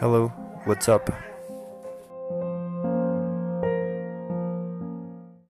Hello, what's up?